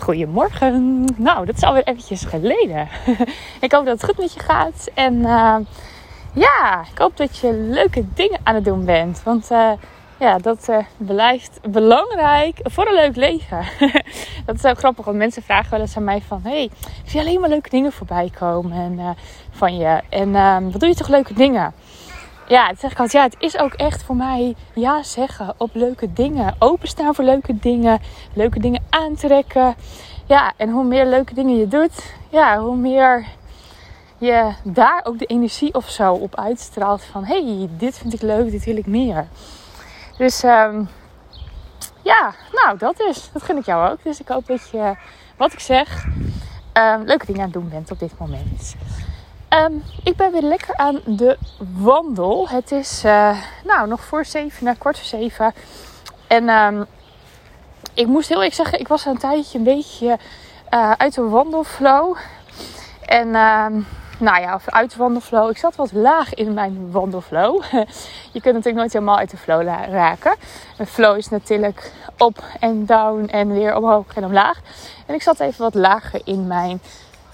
Goedemorgen. Nou, dat is alweer eventjes geleden. ik hoop dat het goed met je gaat. En uh, ja, ik hoop dat je leuke dingen aan het doen bent. Want uh, ja, dat uh, blijft belangrijk voor een leuk leven. dat is ook grappig, want mensen vragen wel eens aan mij van... Hey, ik zie alleen maar leuke dingen voorbij komen en, van je. En wat doe je toch leuke dingen? Ja, het zeg ik altijd, ja, het is ook echt voor mij ja zeggen op leuke dingen. Openstaan voor leuke dingen. Leuke dingen aantrekken. Ja, en hoe meer leuke dingen je doet, ja, hoe meer je daar ook de energie of zo op uitstraalt. Van hey, dit vind ik leuk, dit wil ik meer. Dus um, ja, nou dat dus. Dat gun ik jou ook. Dus ik hoop dat je, wat ik zeg, um, leuke dingen aan het doen bent op dit moment. Um, ik ben weer lekker aan de wandel. Het is uh, nou, nog voor zeven, na kwart voor zeven. En um, ik moest heel eerlijk zeggen, ik was een tijdje een beetje uh, uit de wandelflow. En um, nou ja, uit de wandelflow. Ik zat wat laag in mijn wandelflow. Je kunt natuurlijk nooit helemaal uit de flow raken. Een flow is natuurlijk op en down en weer omhoog en omlaag. En ik zat even wat lager in mijn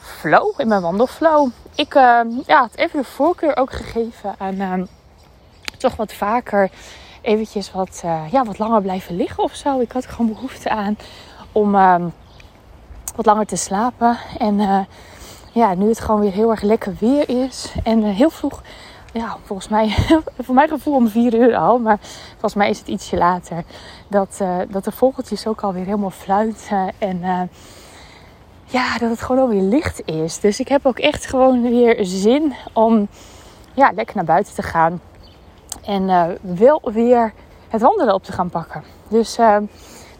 flow, in mijn wandelflow. Ik uh, ja, had even de voorkeur ook gegeven aan uh, toch wat vaker eventjes wat, uh, ja, wat langer blijven liggen of zo. Ik had gewoon behoefte aan om ehm, wat langer te slapen. En eh, ja, nu het gewoon weer heel erg lekker weer is. En heel vroeg, ja, volgens mij, voor mijn gevoel om vier uur al. Maar volgens mij is het ietsje later. Dat, dat de vogeltjes ook alweer helemaal fluiten. En ja, dat het gewoon alweer licht is. Dus ik heb ook echt gewoon weer zin om ja, lekker naar buiten te gaan. En uh, wel weer het wandelen op te gaan pakken. Dus uh,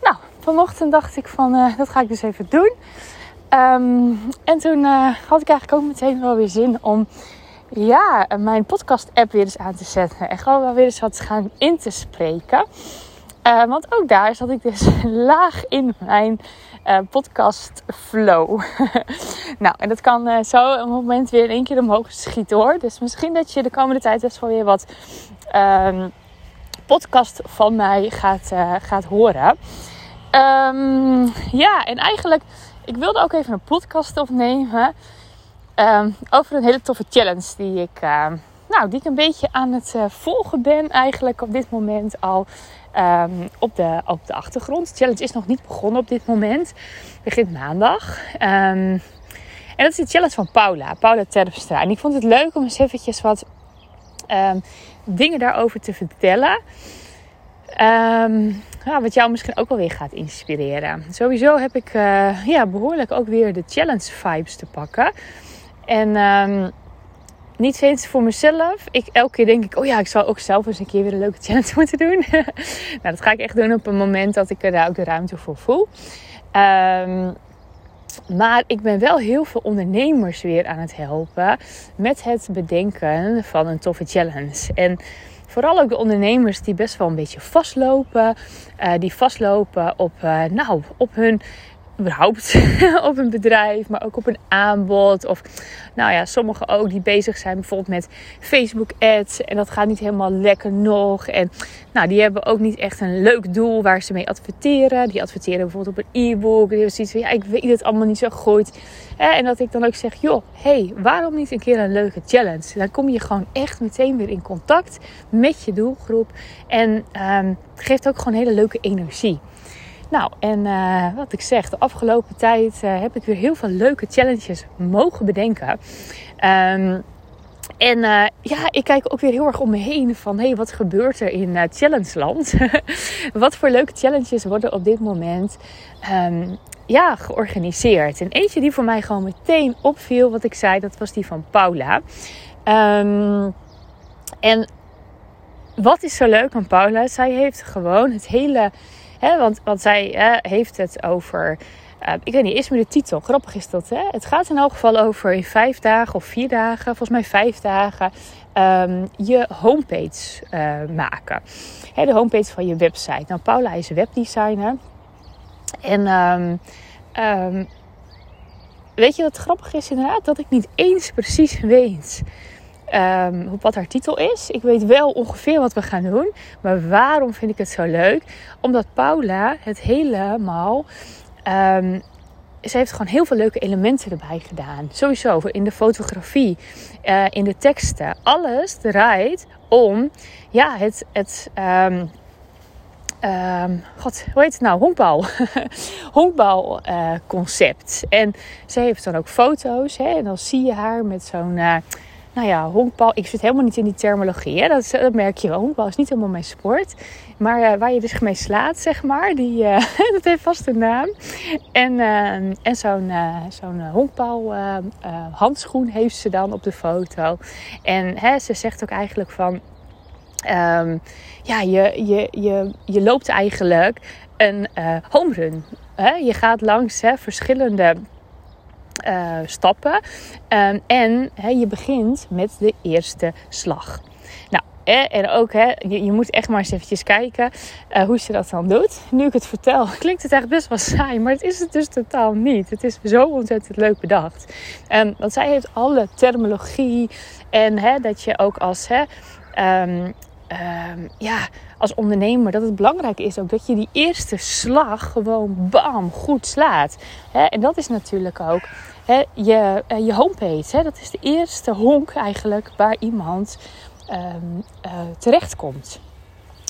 nou, vanochtend dacht ik van uh, dat ga ik dus even doen. Um, en toen had ik eigenlijk ook meteen wel weer zin om ja, mijn podcast app weer eens aan te zetten. En gewoon wel weer eens wat gaan in te spreken. Uh, want ook daar zat ik dus laag in mijn uh, podcast flow. nou, en dat kan uh, zo een moment weer in één keer omhoog schieten hoor. Dus misschien dat je de komende tijd best wel weer wat um, podcast van mij gaat, gaat horen. Um, ja, en eigenlijk, ik wilde ook even een podcast opnemen. Um, over een hele toffe challenge die ik, nou, die ik een beetje aan het volgen ben eigenlijk op dit moment al. Um, op, de, op de achtergrond. De challenge is nog niet begonnen op dit moment. Begint maandag. Um, en dat is de challenge van Paula, Paula Terpstra. En ik vond het leuk om eens eventjes wat um, dingen daarover te vertellen. Ja, wat jou misschien ook wel weer gaat inspireren. Sowieso heb ik uh, ja, behoorlijk ook weer de challenge vibes te pakken. En niet steeds voor mezelf. Ik, elke keer denk ik, oh ja, ik zou ook zelf eens een keer weer een leuke challenge moeten doen. nou, dat ga ik echt doen op een moment dat ik er daar ook de ruimte voor voel. Um, maar ik ben wel heel veel ondernemers weer aan het helpen met het bedenken van een toffe challenge. En vooral ook de ondernemers die best wel een beetje vastlopen. Uh, die vastlopen op, uh, nou, op hun überhaupt op een bedrijf, maar ook op een aanbod. Of nou ja, sommigen ook die bezig zijn bijvoorbeeld met Facebook ads. En dat gaat niet helemaal lekker nog. En nou, die hebben ook niet echt een leuk doel waar ze mee adverteren. Die adverteren bijvoorbeeld op een e-book. Die hebben zoiets van, ja, ik weet het allemaal niet zo goed. En dat ik dan ook zeg, joh, hey, waarom niet een keer een leuke challenge? Dan kom je gewoon echt meteen weer in contact met je doelgroep. En het geeft ook gewoon hele leuke energie. Nou, en uh, wat ik zeg, de afgelopen tijd uh, heb ik weer heel veel leuke challenges mogen bedenken. Um, en uh, ja, ik kijk ook weer heel erg om me heen van... hé, hey, wat gebeurt er in uh, Challengeland? wat voor leuke challenges worden op dit moment um, ja, georganiseerd? En eentje die voor mij gewoon meteen opviel, wat ik zei... dat was die van Paula. Um, en wat is zo leuk aan Paula? Zij heeft gewoon het hele Want, want zij heeft het over. Uh, ik weet niet, is me de titel. Grappig is dat, hè? Het gaat in elk geval over in vijf dagen of vier dagen, volgens mij vijf dagen, um, je homepage uh, maken. De homepage van je website. Nou, Paula is webdesigner. En um, um, weet je wat grappig is inderdaad? Dat ik niet eens precies weet um, wat haar titel is. Ik weet wel ongeveer wat we gaan doen. Maar waarom vind ik het zo leuk? Omdat Paula het helemaal um, ze heeft gewoon heel veel leuke elementen erbij gedaan. Sowieso in de fotografie, uh, in de teksten. Alles draait om ja, het, het um, God, hoe heet het nou? Honkbal. Honkbal uh, concept. En ze heeft dan ook foto's. Hè, en dan zie je haar met zo'n... Uh, nou ja, honkbal. Ik zit helemaal niet in die terminologie. Hè? Dat, dat merk je wel. Honkbal is niet helemaal mijn sport. Maar uh, waar je dus mee slaat, zeg maar. Die, uh, dat heeft vast een naam. En, en zo'n zo'n honkbal handschoen heeft ze dan op de foto. En hè, ze zegt ook eigenlijk van... Um, ja, je, je, je, je loopt eigenlijk een home run. Hè? Je gaat langs hè, verschillende uh, stappen. Um, en je begint met de eerste slag. Nou, en ook, hè, je, je, moet echt maar eens eventjes kijken uh, hoe ze dat dan doet. Nu ik het vertel, klinkt het eigenlijk best wel saai, maar het is het dus totaal niet. Het is zo ontzettend leuk bedacht. Um, want zij heeft alle terminologie en dat je ook als hè, um, um, ja, als ondernemer dat het belangrijk is ook dat je die eerste slag gewoon bam goed slaat. en dat is natuurlijk ook je, uh, je homepage. dat is de eerste honk eigenlijk waar iemand um, uh, terechtkomt.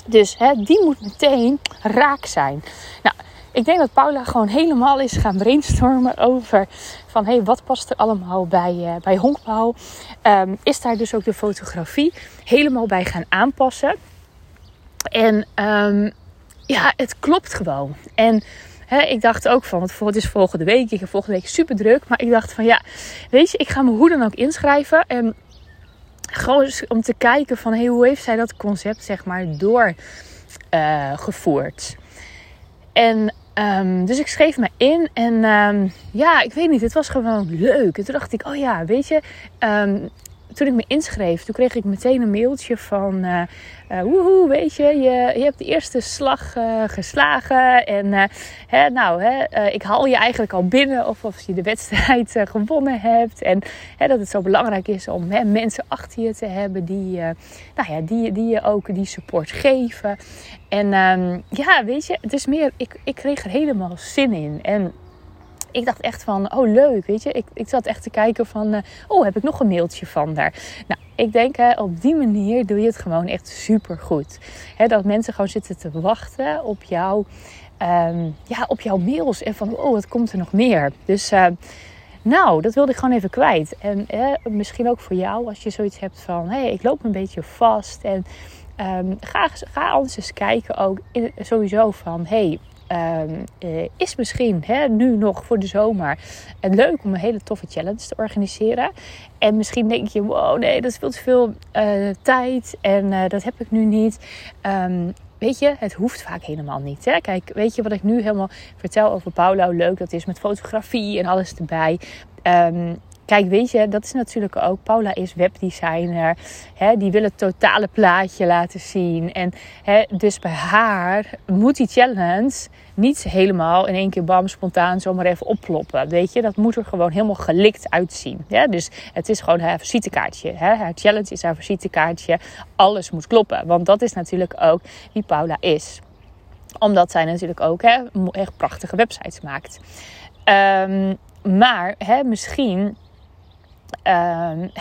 Dus die moet meteen raak zijn. Nou, ik denk dat Paula gewoon helemaal is gaan brainstormen over van hey, wat past er allemaal bij, uh, bij honkbouw. Um, is daar dus ook de fotografie helemaal bij gaan aanpassen. En um, ja, het klopt gewoon. En ik dacht ook van, want het is volgende week. Ik heb volgende week super druk. Maar ik dacht van ja, weet je, ik ga me hoe dan ook inschrijven. En gewoon om te kijken van hey, hoe heeft zij dat concept zeg maar doorgevoerd. Uh, en um, dus ik schreef me in en um, ja, ik weet niet, het was gewoon leuk. En toen dacht ik, oh ja, weet je, um, toen ik me inschreef, toen kreeg ik meteen een mailtje van... Uh, uh, woehoe, weet je, je, je hebt de eerste slag uh, geslagen. En hè, nou, hè, ik haal je eigenlijk al binnen of of je de wedstrijd gewonnen hebt. En hè, dat het zo belangrijk is om mensen achter je te hebben die, nou ja, die, die je ook die support geven. En um, ja, weet je, het is meer, ik, ik kreeg er helemaal zin in. En ik dacht echt van, oh leuk, weet je. Ik, ik zat echt te kijken van, uh, oh heb ik nog een mailtje van daar. Nou, ik denk hè, op die manier doe je het gewoon echt super goed. Hè, dat mensen gewoon zitten te wachten op jou, um, ja, op jouw mails. En van, oh wat komt er nog meer. Dus... Uh, nou, dat wilde ik gewoon even kwijt. En misschien ook voor jou, als je zoiets hebt van: hé, hey, ik loop een beetje vast. En um, ga, ga anders eens kijken ook sowieso van: hé, hey, Um, uh, is misschien hè, nu nog voor de zomer het leuk om een hele toffe challenge te organiseren. En misschien denk je, wow, nee, dat is veel te veel uh, tijd en uh, dat heb ik nu niet. Um, weet je, het hoeft vaak helemaal niet. Hè? Kijk, weet je wat ik nu helemaal vertel over Paula? Leuk dat is met fotografie en alles erbij. Um, Kijk, weet je, dat is natuurlijk ook. Paula is webdesigner. Hè, die wil het totale plaatje laten zien. En hè, dus bij haar moet die challenge niet helemaal in één keer bam spontaan zomaar even opploppen. Weet je, dat moet er gewoon helemaal gelikt uitzien. Ja, dus het is gewoon haar visitekaartje. Hè? Haar challenge is haar visitekaartje. Alles moet kloppen. Want dat is natuurlijk ook wie Paula is. Omdat zij natuurlijk ook hè, echt prachtige websites maakt. Um, maar hè, misschien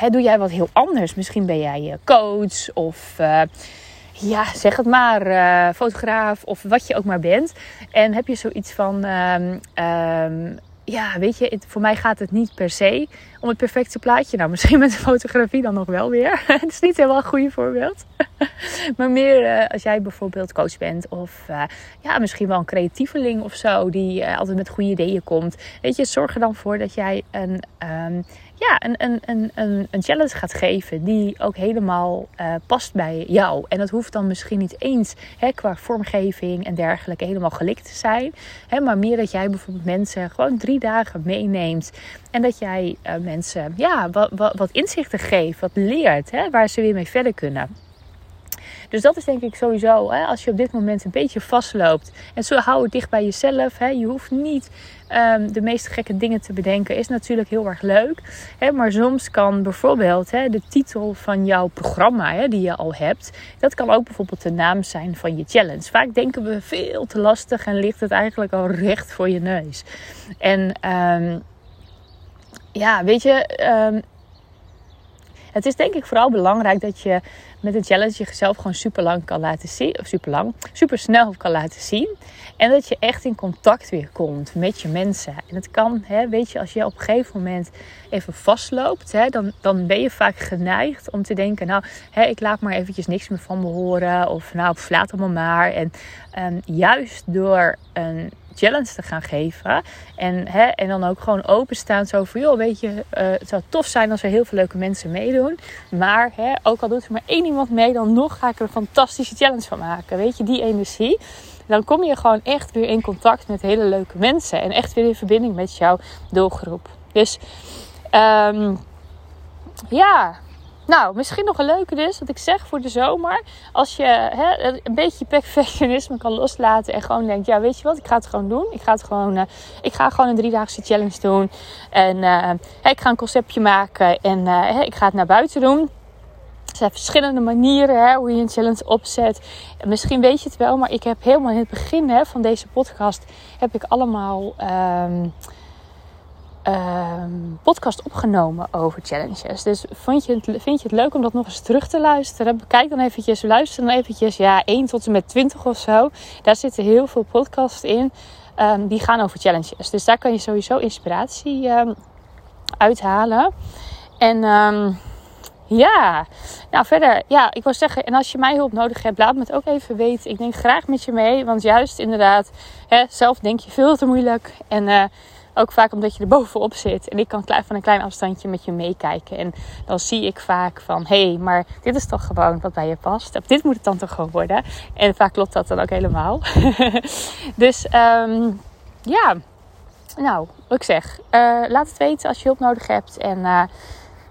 doe jij wat heel anders. Misschien ben jij coach of uh, ja, zeg het maar, uh, fotograaf of wat je ook maar bent. En heb je zoiets van, um, ja, weet je, voor mij gaat het niet per se om het perfecte plaatje. Nou, misschien met de fotografie dan nog wel weer. het is niet helemaal een goede voorbeeld. maar meer als jij bijvoorbeeld coach bent of ja, misschien wel een creatieveling of zo die altijd met goede ideeën komt. Weet je, zorg er dan voor dat jij een ja, een, een, een, een, challenge gaat geven die ook helemaal uh, past bij jou. En dat hoeft dan misschien niet eens hè, qua vormgeving en dergelijke helemaal gelikt te zijn. Hè, maar meer dat jij bijvoorbeeld mensen gewoon drie dagen meeneemt. En dat jij uh, mensen ja, wat, wat, wat inzichten geeft, wat leert, hè, waar ze weer mee verder kunnen. Dus dat is denk ik sowieso, hè, als je op dit moment een beetje vastloopt. En zo hou het dicht bij jezelf. Hè. Je hoeft niet um, de meest gekke dingen te bedenken. Is natuurlijk heel erg leuk. Hè, maar soms kan bijvoorbeeld hè, de titel van jouw programma hè, die je al hebt. Dat kan ook bijvoorbeeld de naam zijn van je challenge. Vaak denken we veel te lastig en ligt het eigenlijk al recht voor je neus. En... Um, ja, weet je, um, het is denk ik vooral belangrijk dat je met een challenge jezelf gewoon super lang kan laten zien. Of super lang, super snel kan laten zien. En dat je echt in contact weer komt met je mensen. En het kan, hè, weet je, als je op een gegeven moment even vastloopt, hè, dan, dan ben je vaak geneigd om te denken: Nou, hè, ik laat maar eventjes niks meer van me horen. Of nou, laat allemaal maar. En um, juist door een challenge te gaan geven. En, hè, en dan ook gewoon openstaan. Zo van, joh, weet je, uh, het zou tof zijn als er heel veel leuke mensen meedoen. Maar hè, ook al doet er maar één iemand mee, dan nog ga ik er een fantastische challenge van maken. Weet je, die energie. Dan kom je gewoon echt weer in contact met hele leuke mensen. En echt weer in verbinding met jouw doelgroep. Dus um, ja, nou, misschien nog een leuke dus, wat ik zeg voor de zomer. Als je hè, een beetje perfectionisme kan loslaten en gewoon denkt, ja, weet je wat, ik ga het gewoon doen. Ik ga, het gewoon, uh, ik ga gewoon een driedaagse challenge doen. En uh, ik ga een conceptje maken en uh, ik ga het naar buiten doen. Er zijn verschillende manieren hè, hoe je een challenge opzet. En misschien weet je het wel, maar ik heb helemaal in het begin hè, van deze podcast... heb ik allemaal... Um, um, podcast opgenomen over challenges. Dus vind je, het, vind je het leuk om dat nog eens terug te luisteren? Bekijk dan eventjes, luister dan eventjes, ja, 1 tot en met 20 of zo. Daar zitten heel veel podcasts in. Um, die gaan over challenges. Dus daar kan je sowieso inspiratie um, uithalen. En ja, nou verder, ja, ik wil zeggen, en als je mij hulp nodig hebt, laat me het ook even weten. Ik denk graag met je mee, want juist inderdaad, hè, zelf denk je veel te moeilijk. En uh, ook vaak omdat je er bovenop zit. En ik kan van een klein afstandje met je meekijken. En dan zie ik vaak van, hé, hey, maar dit is toch gewoon wat bij je past. Of dit moet het dan toch gewoon worden. En vaak klopt dat dan ook helemaal. dus um, ja, nou, ik zeg. Uh, laat het weten als je hulp nodig hebt. En... Uh,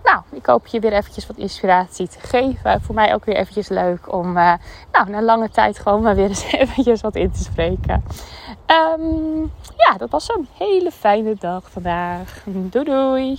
nou, ik hoop je weer eventjes wat inspiratie te geven. Voor mij ook weer eventjes leuk om uh, nou, na lange tijd gewoon maar weer eens eventjes wat in te spreken. Um, ja, dat was een hele fijne dag vandaag. Doei doei!